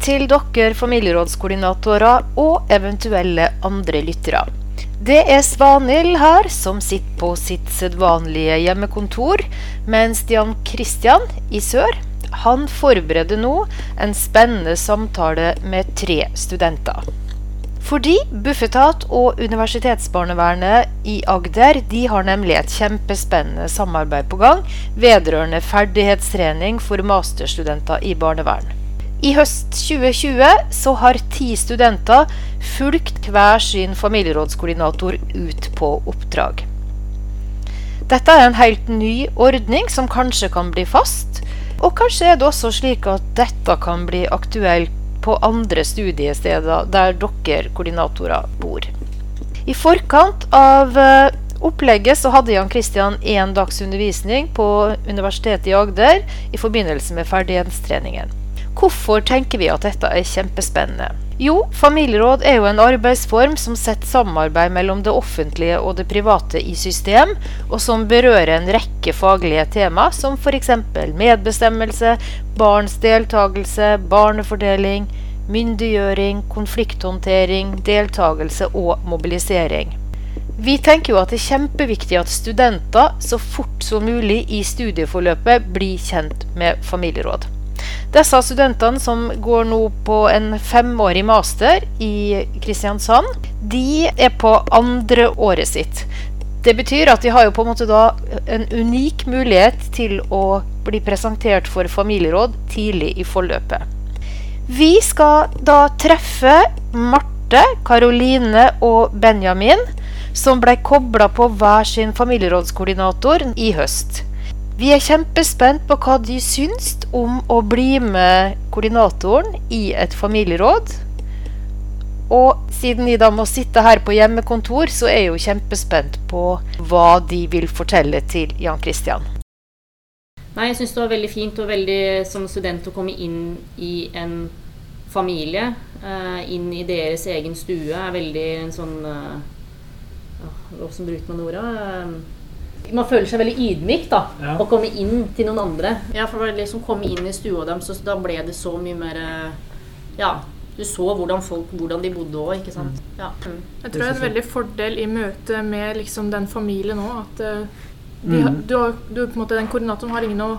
Til dere familierådskoordinatorer og eventuelle andre lyttere. Det er Svanhild her som sitter på sitt sedvanlige hjemmekontor, mens Jan Christian i sør han forbereder nå en spennende samtale med tre studenter. Fordi Bufetat og Universitetsbarnevernet i Agder de har nemlig et kjempespennende samarbeid på gang vedrørende ferdighetstrening for masterstudenter i barnevern. I høst 2020 så har ti studenter fulgt hver sin familierådskoordinator ut på oppdrag. Dette er en helt ny ordning som kanskje kan bli fast, og kanskje er det også slik at dette kan bli aktuelt på andre studiesteder der dere koordinatorer bor. I forkant av eh, opplegget så hadde Jan Kristian én dags undervisning på Universitetet i Agder i forbindelse med ferdighetstreningen. Hvorfor tenker vi at dette er kjempespennende? Jo, familieråd er jo en arbeidsform som setter samarbeid mellom det offentlige og det private i system, og som berører en rekke faglige tema, som f.eks. medbestemmelse, barns deltakelse, barnefordeling, myndiggjøring, konflikthåndtering, deltakelse og mobilisering. Vi tenker jo at det er kjempeviktig at studenter så fort som mulig i studieforløpet blir kjent med familieråd. Disse studentene som går nå på en femårig master i Kristiansand, de er på andre året sitt. Det betyr at de har jo på en måte da en unik mulighet til å bli presentert for familieråd tidlig i forløpet. Vi skal da treffe Marte, Karoline og Benjamin, som ble kobla på hver sin familierådskoordinator i høst. Vi er kjempespent på hva de syns om å bli med koordinatoren i et familieråd. Og siden de da må sitte her på hjemmekontor, så er jeg jo kjempespent på hva de vil fortelle til Jan Christian. Nei, jeg syns det var veldig fint og veldig som student å komme inn i en familie. Uh, inn i deres egen stue er veldig en sånn uh, Hvordan bruker man ordet? Man føler seg veldig ydmyk da, ja. å komme inn til noen andre. Ja, for det liksom komme inn i stua deres, så da ble det så mye mer Ja, du så hvordan folk hvordan de bodde òg, ikke sant. Mm. Ja. Mm. Jeg tror det er en veldig fordel i møte med liksom den familien òg, at uh, de, mm. du, du, på en måte, den koordinatoren har ingen å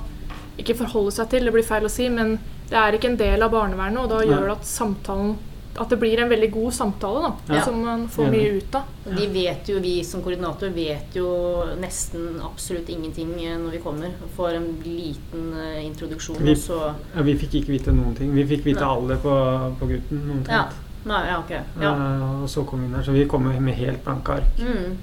ikke forholde seg til, det blir feil å si, men det er ikke en del av barnevernet, og da gjør det at samtalen at det blir en veldig god samtale, da, ja. som man får mye ut av. De vet jo, Vi som koordinator vet jo nesten absolutt ingenting eh, når vi kommer. Får en liten uh, introduksjon. Vi, ja, vi fikk ikke vite noen ting. Vi fikk vite Nei. alder på, på, gutten. Noen ja. Nei, ja, okay. ja. Uh, og så kom vi inn her, så vi kommer med helt blanke ark. Mm.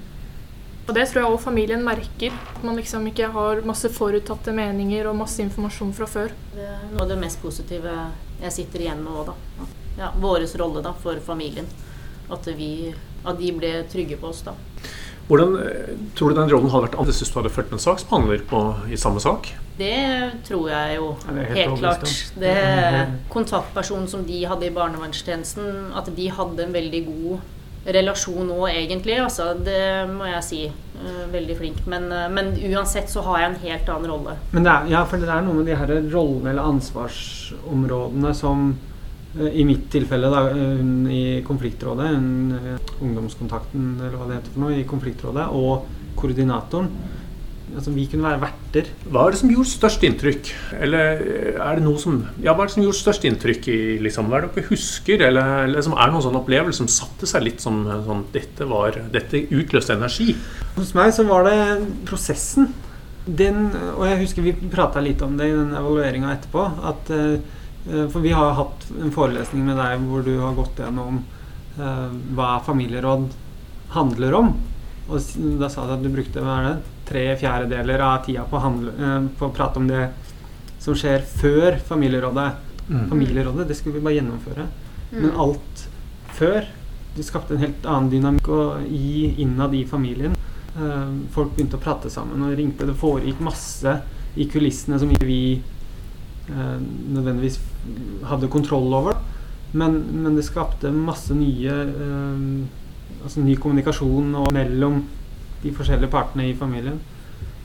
Og det tror jeg òg familien merker. At man liksom ikke har masse foruttatte meninger og masse informasjon fra før. Det er noe av det mest positive jeg sitter igjen med òg, da ja, vår rolle da, for familien. At, vi, at de ble trygge på oss. da. Hvordan eh, tror du den rollen hadde vært annerledes hvis du hadde fulgt en saksbehandler på, i samme sak? Det tror jeg jo. helt, helt klart. Det Kontaktpersonen som de hadde i barnevernstjenesten, at de hadde en veldig god relasjon nå, egentlig. Altså, det må jeg si. Uh, veldig flink. Men, uh, men, uansett så har jeg en helt annen rolle. Men det er, ja, for det er noe med de her rollene eller ansvarsområdene som i mitt tilfelle, da, hun i konfliktrådet, eh, ungdomskontakten eller hva det heter for noe, i konfliktrådet, og koordinatoren. Altså, vi kunne være verter. Hva er det som gjorde størst inntrykk? Eller eh, er det noe som Ja, hva er det som gjorde størst inntrykk i liksom, Hva er det dere husker? Eller, eller som er det noen sånn opplevelse som satte seg litt som sånn Dette, var, dette utløste energi? Hos meg så var det prosessen. Den, og jeg husker vi prata litt om det i den evalueringa etterpå. at Eh, for vi har hatt en forelesning med deg hvor du har gått gjennom uh, hva familieråd handler om. Og da sa du at du brukte hva er det, tre fjerdedeler av tida på, handle, uh, på, å prate om det som skjer før familierådet. Mm. Familierådet, det skulle vi bare gjennomføre. Mm. Men alt før Du skapte en helt annen dynamikk i, innad i familien. Uh, folk begynte å prate sammen og ringte. Det foregikk masse i kulissene som vi Eh, nødvendigvis hadde kontroll over. Men, men det skapte masse nye eh, Altså ny kommunikasjon mellom de forskjellige partene i familien.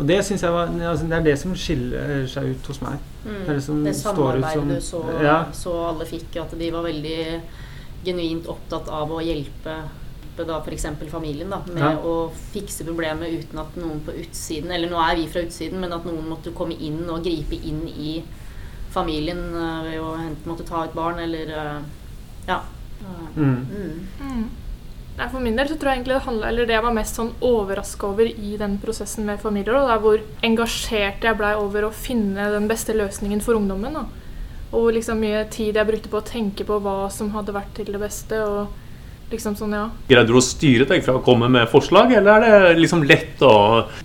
Og det synes jeg var, altså, det er det som skiller seg ut hos meg. Mm. Det det som det står ut samarbeidet som du så, Ja. så alle fikk, at de var veldig genuint opptatt av å hjelpe da f.eks. familien da, med Ja. å fikse problemet uten at noen på utsiden Eller nå er vi fra utsiden, men at noen måtte komme inn og gripe inn i familien eh, ved å enten måtte ta et barn eller eh, Ja. Mm. Mm. Mm. Nei, for min del så tror jeg egentlig det handla Eller det jeg var mest sånn overraska over i den prosessen med familieråd, er hvor engasjert jeg blei over å finne den beste løsningen for ungdommen. da. Og hvor liksom mye tid jeg brukte på å tenke på hva som hadde vært til det beste. og liksom sånn, ja. Greide du å styre deg fra å komme med forslag, eller er det liksom lett å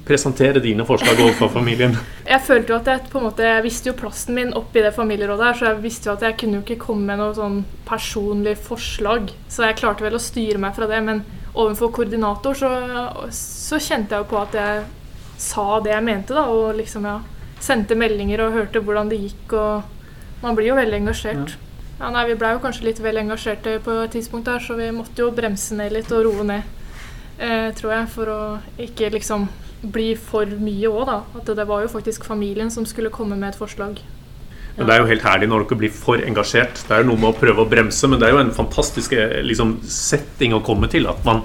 presentere dine forslag overfor familien? Jeg følte jo at jeg på en måte, jeg visste jo plassen min oppi det familierådet her, så jeg visste jo at jeg kunne jo ikke komme med noe sånn personlig forslag. Så jeg klarte vel å styre meg fra det, men overfor koordinator så, så kjente jeg jo på at jeg sa det jeg mente, da, og liksom ja, sendte meldinger og hørte hvordan det gikk, og man blir jo veldig engasjert. Ja, nei, Vi blei jo kanskje litt vel engasjerte på et tidspunkt der, så vi måtte jo bremse ned litt og roe ned, eh, tror jeg, for å ikke liksom bli for mye òg, da. At det var jo faktisk familien som skulle komme med et forslag. Men Det er jo helt herlig når dere blir for engasjert. Det er jo noe med å prøve å bremse, men det er jo en fantastisk eh, liksom, setting å komme til. At man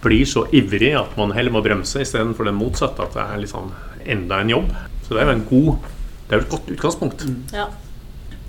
blir så ivrig at man heller må bremse istedenfor det motsatte. At det er liksom enda en jobb. Så det er jo en god Det er jo et godt utgangspunkt. Ja.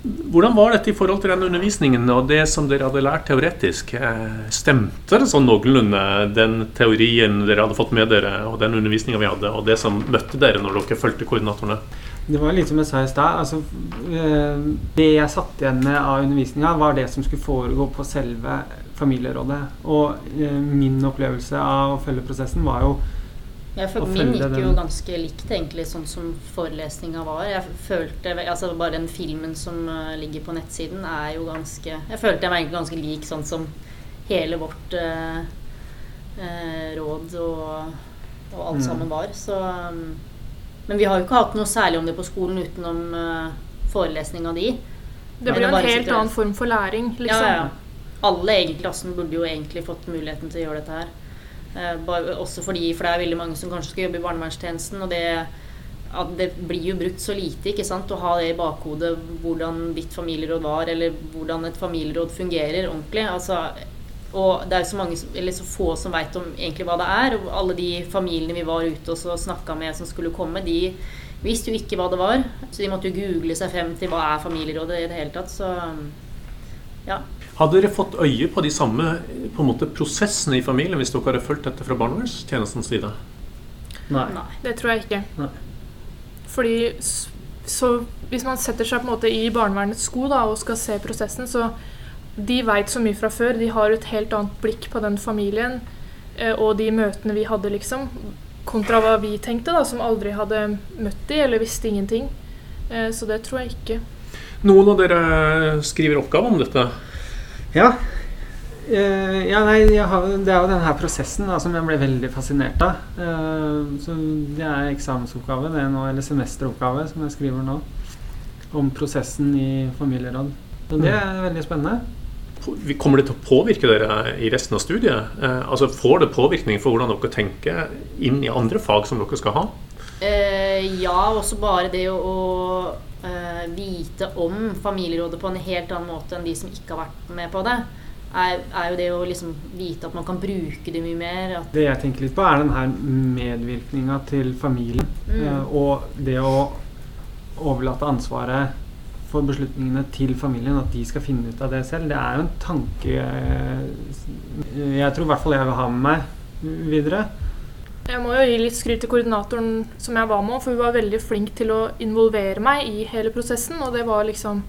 Hvordan var dette i forhold til den undervisningen og det som dere hadde lært teoretisk? Eh, Stemte det sånn noenlunde, den teorien dere hadde fått med dere, og den undervisninga vi hadde, og det som møtte dere når dere fulgte koordinatorene? Det var litt som jeg sa i stad. Altså, eh, det jeg satt igjen med av undervisninga, var det som skulle foregå på selve familierådet. Og eh, min opplevelse av å følge prosessen var jo Jeg for min gikk jo ganske likt egentlig sånn som forelesninga var. Jeg følte, altså Bare den filmen som uh, ligger på nettsiden, er jo ganske Jeg følte jeg var egentlig ganske lik sånn som hele vårt uh, uh, råd og, og alt Mm. sammen var. Så um, Men vi har jo ikke hatt noe særlig om det på skolen utenom uh, forelesninga di. Det blir jo en helt annen form for læring, liksom. ja, ja. Alle i klassen burde jo egentlig fått muligheten til å gjøre dette her. Eh, også fordi, for det er veldig mange som kanskje skal jobbe i barnevernstjenesten, og det, at det blir jo brukt så lite ikke sant? å ha det i bakhodet hvordan ditt familieråd var, eller hvordan et familieråd fungerer ordentlig. Altså, og det er jo så, mange, eller så få som veit om egentlig hva det er. Og alle de familiene vi var ute og snakka med som skulle komme, de visste jo ikke hva det var. Så de måtte jo google seg frem til hva er familierådet i det hele tatt. Så ja. Hadde dere fått øye på de samme på en måte, prosessene i familien hvis dere hadde fulgt dette fra barnevernstjenestens side? Nei. Nei. Det tror jeg ikke. Nei. Fordi så hvis man setter seg på en måte i barnevernets sko da, og skal se prosessen, så de veit så mye fra før. De har et helt annet blikk på den familien eh, og de møtene vi hadde, liksom. Kontra hva vi tenkte, da, som aldri hadde møtt de eller visste ingenting. Eh, Så det tror jeg ikke. Noen av dere skriver oppgave om dette. Ja. Uh, ja, nei, jeg har, det er jo denne prosessen da, som jeg ble veldig fascinert av. Uh, så det er eksamensoppgave, det er nå, eller semesteroppgave, som jeg skriver nå. Om prosessen i familieråd. Så det er veldig spennende. Kommer det til å påvirke dere i resten av studiet? Uh, altså Får det påvirkning for hvordan dere tenker inn i andre fag som dere skal ha? Eh, ja, også bare det å eh, vite om familierådet på en helt annen måte enn de som ikke har vært med på det, er, er jo det å liksom vite at man kan bruke det mye mer. Det jeg tenker litt på, er den her medvirkninga til familien. Mm. eh, og det å overlate ansvaret for beslutningene til familien, at de skal finne ut av det selv. Det er jo en tanke eh, jeg tror i hvert fall jeg vil ha med meg videre. Jeg må jo gi litt skryt til koordinatoren som jeg var med, for hun var veldig flink til å involvere meg i hele prosessen. Og det var liksom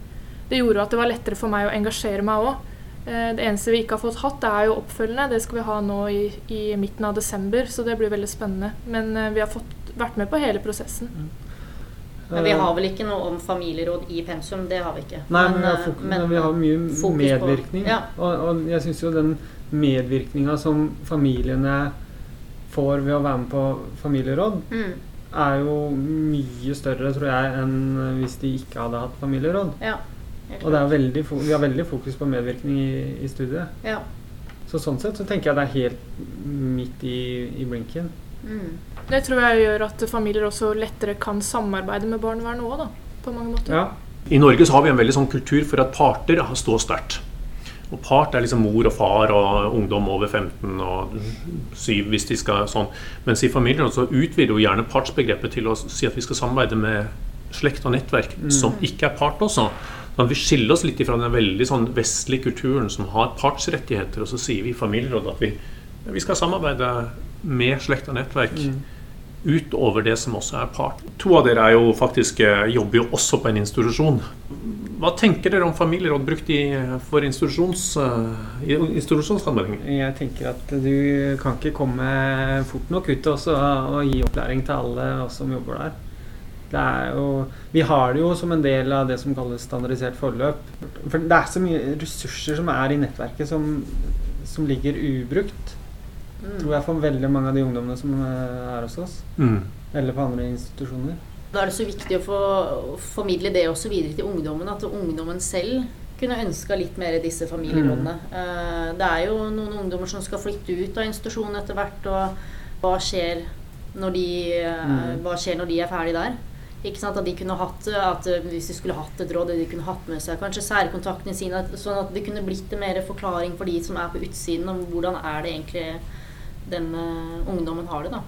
Det gjorde at det var lettere for meg å engasjere meg òg. Det eneste vi ikke har fått hatt, det er jo oppfølgende. Det skal vi ha nå i, i midten av desember, så det blir veldig spennende. Men eh, vi har fått vært med på hele prosessen. men vi har vel ikke noe om familieråd i pensum. Det har vi ikke. Nei, men, vi, har fokus, men, vi har mye medvirkning. på- ja. Og, og jeg syns jo den medvirkninga som familiene får ved å være med på familieråd, mm, er jo mye større, tror jeg, enn hvis de ikke hadde hatt familieråd. ja. Og det er veldig vi har veldig fokus på medvirkning i, i studiet. ja. Så sånn sett så tenker jeg det er helt midt i, i blinken. Mm. Det tror jeg gjør at familier også lettere kan samarbeide med barnevernet òg, da. På mange måter. Ja. I Norge så har vi en veldig sånn kultur for at parter står sterkt. Og part er liksom mor og far og ungdom over 15 og 7 hvis de skal sånn. Mens i familien så utvider jo gjerne partsbegrepet til å si at vi skal samarbeide med slekt og nettverk som ikke er part også. Sånn vi skiller oss litt fra den veldig sånn vestlige kulturen som har partsrettigheter, og så sier vi i familierådet at vi, vi skal samarbeide med slekt og nettverk utover det som også er part. To av dere er jo faktisk, eh, jobber jo også på en institusjon. Hva tenker dere om familieråd brukt i, for institusjons, eh, institusjonssammenheng? Jeg tenker at du kan ikke komme fort nok ut også, og gi opplæring til alle oss som jobber der. Er jo, vi har det jo som en del av det som kalles standardisert forløp. For det er så mye ressurser som er i nettverket som, som ligger ubrukt. Tror jeg for veldig mange av de ungdommene som eh, er hos oss. Mm. Eller på andre institusjoner. Da er det så viktig å få formidle det også videre til ungdommen. At ungdommen selv kunne ønska litt mer i disse familierådene. Mm. Det er jo noen ungdommer som skal flytte ut av institusjonen etter hvert. Og hva skjer når de, eh, Mm. hva skjer når de er ferdig der? Ikke sant? At de kunne hatt, at eh, Hvis de skulle hatt et råd, de kunne hatt med seg kanskje særkontaktene sine, sånn at det kunne blitt en mer forklaring for de som er på utsiden, om hvordan er det egentlig den eh, ungdommen har det. da.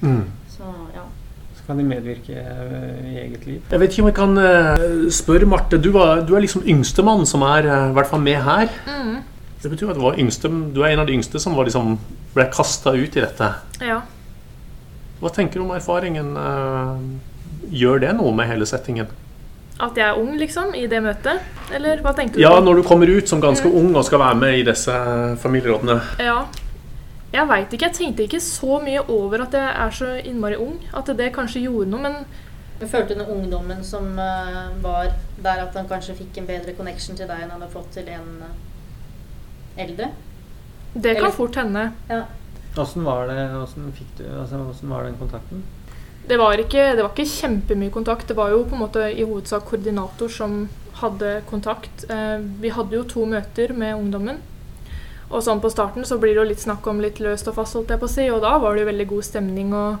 Mm. Så ja. Så kan de medvirke eh, i eget liv. Jeg vet ikke om jeg kan eh, spørre Marte. Du, var, du er liksom yngstemann som er i hvert fall med her. Det betyr at du, var yngste, du er en av de yngste som var liksom, ble kasta ut i dette. Ja. Hva tenker du om erfaringen? Gjør det noe med hele settingen? At jeg er ung, liksom, i det møtet? Eller hva tenkte du? Ja, når du kommer ut som ganske ung og skal være med i disse familierådene. Ja. Jeg veit ikke. Jeg tenkte ikke så mye over at jeg er så innmari ung. At det kanskje gjorde noe. Men Du følte den ungdommen som eh, var der, at han kanskje fikk en bedre connection til deg enn han hadde fått til en eh, eldre? det kan Eller- fort hende. Ja. Åssen var det Hvordan fikk du altså, var den kontakten? Det var, ikke, det var ikke kjempemye kontakt. Det var jo på en måte i hovedsak koordinator som hadde kontakt. Eh, vi hadde jo to møter med ungdommen. Og sånn på starten så blir det jo litt snakk om litt løst og fast, holdt jeg på å si. Og da var det jo veldig god stemning og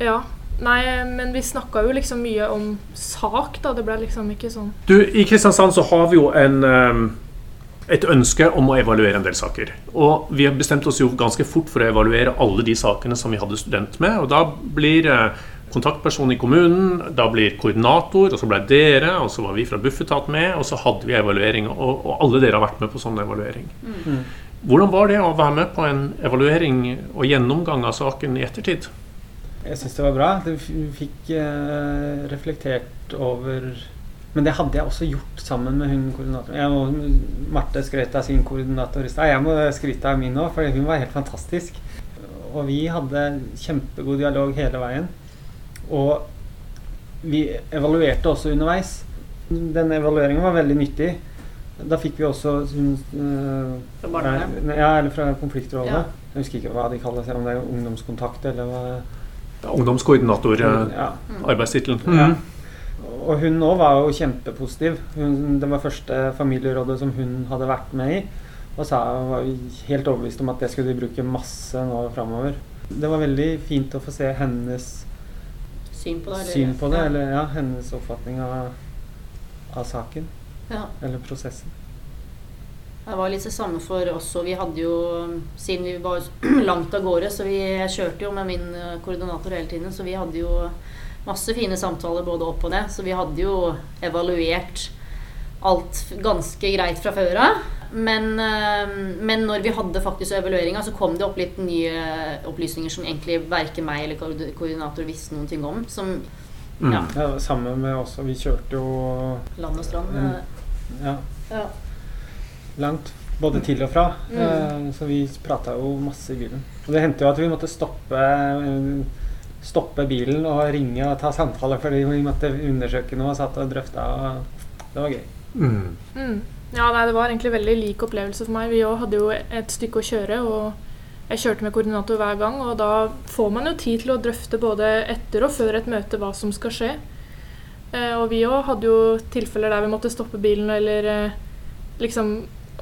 Ja. Nei, men vi snakka jo liksom mye om sak, da. Det ble liksom ikke sånn Du, I Kristiansand så har vi jo en, eh, et ønske om å evaluere en del saker. Og vi har bestemt oss jo ganske fort for å evaluere alle de sakene som vi hadde student med. Og da blir eh, kontaktperson i kommunen, da blir koordinator, og så ble dere, og så var vi fra Bufetat med, og så hadde vi evaluering. Og, og alle dere har vært med på sånn evaluering. Mm. Hvordan var det å være med på en evaluering og gjennomgang av saken i ettertid? Jeg syns det var bra. Du fikk eh, reflektert over Men det hadde jeg også gjort sammen med hun koordinatoren. Marte skrøt av sin koordinator i stad. Jeg må skryte av min òg, for hun var helt fantastisk. Og vi hadde kjempegod dialog hele veien. Og vi evaluerte også underveis. Den evalueringen var veldig nyttig. Da fikk vi også uh, Fra barnevernet? Ja, eller fra konfliktrådet. Ja. Jeg husker ikke hva de kaller seg, om det er ungdomskontakt eller hva Ungdomskoordinator, eh, ja. arbeidstittelen. Ja. Mhm. Og hun òg var jo kjempepositiv. Hun, det var første familierådet som hun hadde vært med i. Og sa hun var helt overbevist om at det skulle de bruke masse nå framover. Det var veldig fint å få se hennes Syn på det? eller- syn på det, Ja. eller ja, hennes oppfatning av, av saken. Ja. Eller prosessen. Det var litt det samme for oss. Og vi hadde jo, siden vi var langt av gårde, så vi kjørte jo med min eh, koordinator hele tiden. Så vi hadde jo masse fine samtaler både opp og ned. Så vi hadde jo evaluert alt ganske greit fra før av. Men, eh, men når vi hadde faktisk evalueringa, så kom det opp litt nye opplysninger som egentlig verken meg eller koordinator visste noen ting om. Som Mm. Ja. Ja, Sammen med oss, vi kjørte jo land og strand. Mm. eh, ja, Ja. langt. Både til og fra. Mm. Eh, Så vi prata jo masse i bilen. Og det hendte jo at vi måtte stoppe eh, Stoppe bilen og ringe og ta samtaler fordi vi måtte undersøke noe og satt og drøfta. og Det var gøy. Mm. Mm. Ja, nei, det var egentlig veldig lik opplevelse for meg. Vi òg hadde jo et stykke å kjøre, og jeg kjørte med koordinator hver gang. Og da får man jo tid til å drøfte både etter og før et møte hva som skal skje. Eh, og vi òg hadde jo tilfeller der vi måtte stoppe bilen eller eh, liksom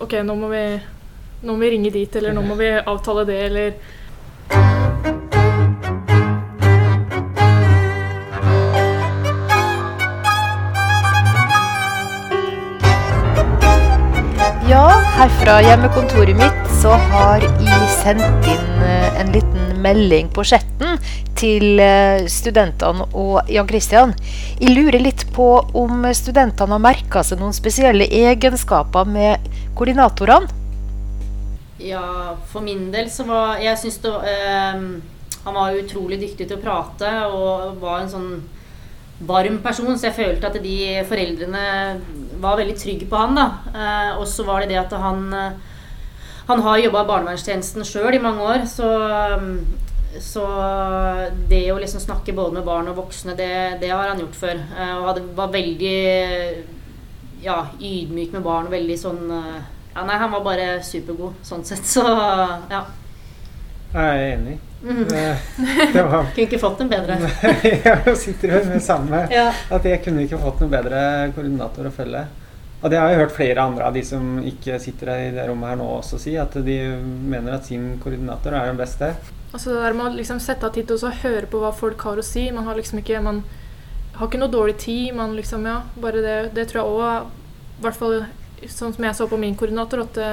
OK, nå må vi nå må vi ringe dit, eller nå må vi avtale det, eller her fra hjemmekontoret mitt så har jeg sendt inn eh, en liten melding på chatten til eh, studentene og Jan Christian. Jeg lurer litt på om studentene har merka seg noen spesielle egenskaper med koordinatorene? Ja, for min del så var Jeg syns det eh, Han var utrolig dyktig til å prate og var en sånn varm person, så jeg følte at de foreldrene var veldig trygge på han. da. Eh, og så var det det at han Han har jobba i barnevernstjenesten sjøl i mange år, så så det å liksom snakke både med barn og voksne, det, det har han gjort før. Eh, og hadde, var veldig ja, ydmyk med barn. Veldig sånn eh, ja, Nei, han var bare supergod sånn sett. Så ja. Jeg er enig. Mm. Det, det var Kunne ikke fått en bedre. Jeg sitter jo med samme Ja. At jeg kunne ikke fått noe bedre koordinator å følge. Og det har jeg hørt flere andre av de som ikke sitter i det rommet her nå også si, at de mener at sin koordinator er den beste. Altså det der med å liksom sette av tid til å høre på hva folk har å si. Man har liksom ikke Man har ikke noe dårlig tid. Man liksom, ja, bare det, det tror jeg òg I hvert fall sånn som jeg så på min koordinator, at det,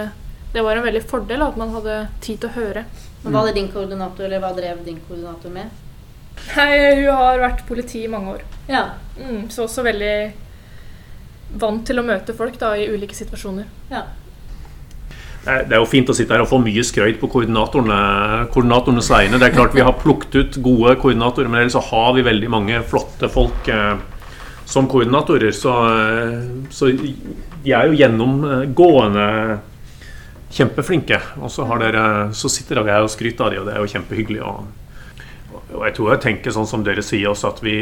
det var en veldig fordel at man hadde tid til å høre. Men Hva hadde din koordinator, eller hva drev din koordinator med? Nei, hun har vært politi i mange år. Ja. Mm, så også veldig vant til å møte folk da, i ulike situasjoner. ja. Det er jo fint å sitte her og få mye skrøyt på koordinatorene, koordinatorenes vegne. Det er klart vi har plukket ut gode koordinatorer, men ellers så har vi veldig mange flotte folk eh, som koordinatorer. Så, eh, så de er jo gjennomgående kjempeflinke. Og så, dere, så sitter dere her og skryter av dem, og det er jo kjempehyggelig. Og, og jeg tror jeg tenker sånn som dere sier også, at vi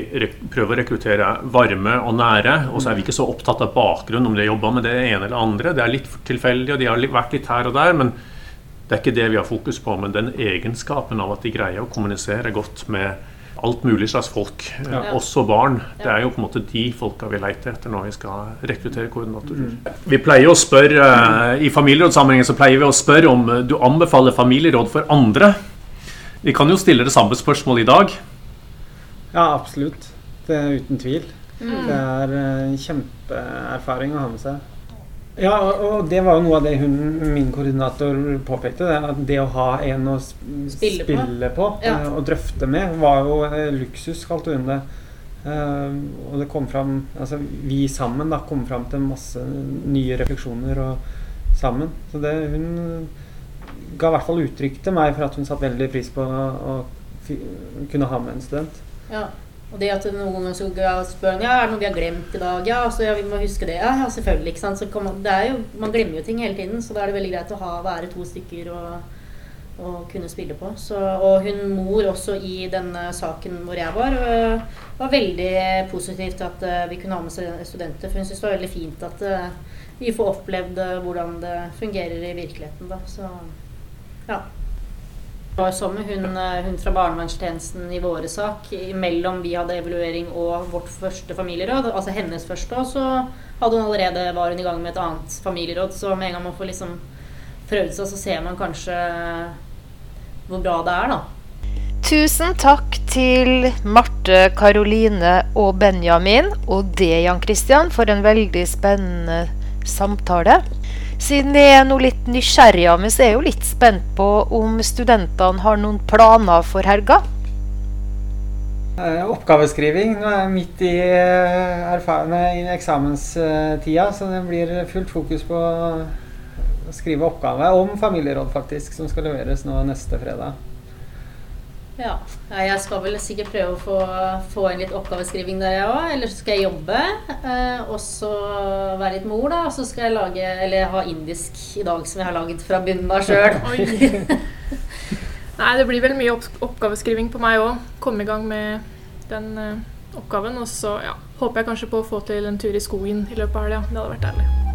prøver å rekruttere varme og nære. Og så er vi ikke så opptatt av bakgrunn, om de har jobba med det ene eller andre. Det er litt tilfeldig, og de har vært litt her og der. Men det er ikke det vi har fokus på. Men den egenskapen av at de greier å kommunisere godt med alt mulig slags folk, eh, Ja. også barn. Det er jo på en måte de folka vi leter etter når vi skal rekruttere koordinatorer. Vi pleier å spørre, eh, I familierådssammenhengen så pleier vi å spørre om eh, du anbefaler familieråd for andre. Vi kan jo stille det samme spørsmålet i dag. Ja, absolutt. Det er uten tvil. Det er en kjempeerfaring å ha med seg. Ja, og det var jo noe av det hun, min koordinator påpekte. At det å ha en å spille, Spille på. på Ja. eh, og drøfte med, var jo eh, luksus, kalte hun det. Eh, og det kom fram Altså vi sammen da kom fram til masse nye refleksjoner og sammen. Så det hun ga i hvert fall uttrykk til meg for at hun satte veldig pris på å, å kunne ha med en student. Ja. Og det at noen ganger så spør han, ja, er det noe vi har glemt i dag. Ja, altså, ja vi må huske det. Ja, selvfølgelig. ikke sant? Så man, det er jo, man glemmer jo ting hele tiden, så da er det veldig greit å ha, være to stykker og, og kunne spille på. Så, og hun mor også i denne saken hvor jeg var, øh, var veldig positivt at øh, vi kunne ha med studenter. For hun syntes det var veldig fint at øh, vi får opplevd hvordan det fungerer i virkeligheten. Da. Så ja. Var som med hun, eh, hun fra barnevernstjenesten i våre sak. Mellom vi hadde evaluering og vårt første familieråd, altså hennes første, og så hadde hun allerede var hun i gang med et annet familieråd. Så med en gang man får liksom prøvd seg, så ser man kanskje hvor bra det er, da. Tusen takk til Marte, Karoline og Benjamin og det, Jan Christian, for en veldig spennende samtale. Siden jeg er nå litt nysgjerrig meg, så er jeg jo litt spent på om studentene har noen planer for helga. Eh, Oppgaveskriving. Nå er jeg midt i, eh, i eksamenstida, så det blir fullt fokus på å skrive oppgave om familieråd, faktisk, som skal leveres nå neste fredag. Ja. Jeg skal vel sikkert prøve å få, få inn litt oppgaveskriving der, jeg òg. Eller så skal jeg jobbe. Eh, og så være litt mor, da. Og så skal jeg lage, eller ha indisk i dag, som jeg har laget fra bunnen av sjøl. Nei, det blir vel mye opp oppgaveskriving på meg òg. Komme i gang med den eh, oppgaven. Og så ja, håper jeg kanskje på å få til en tur i skogen i løpet av helga. Det hadde vært deilig.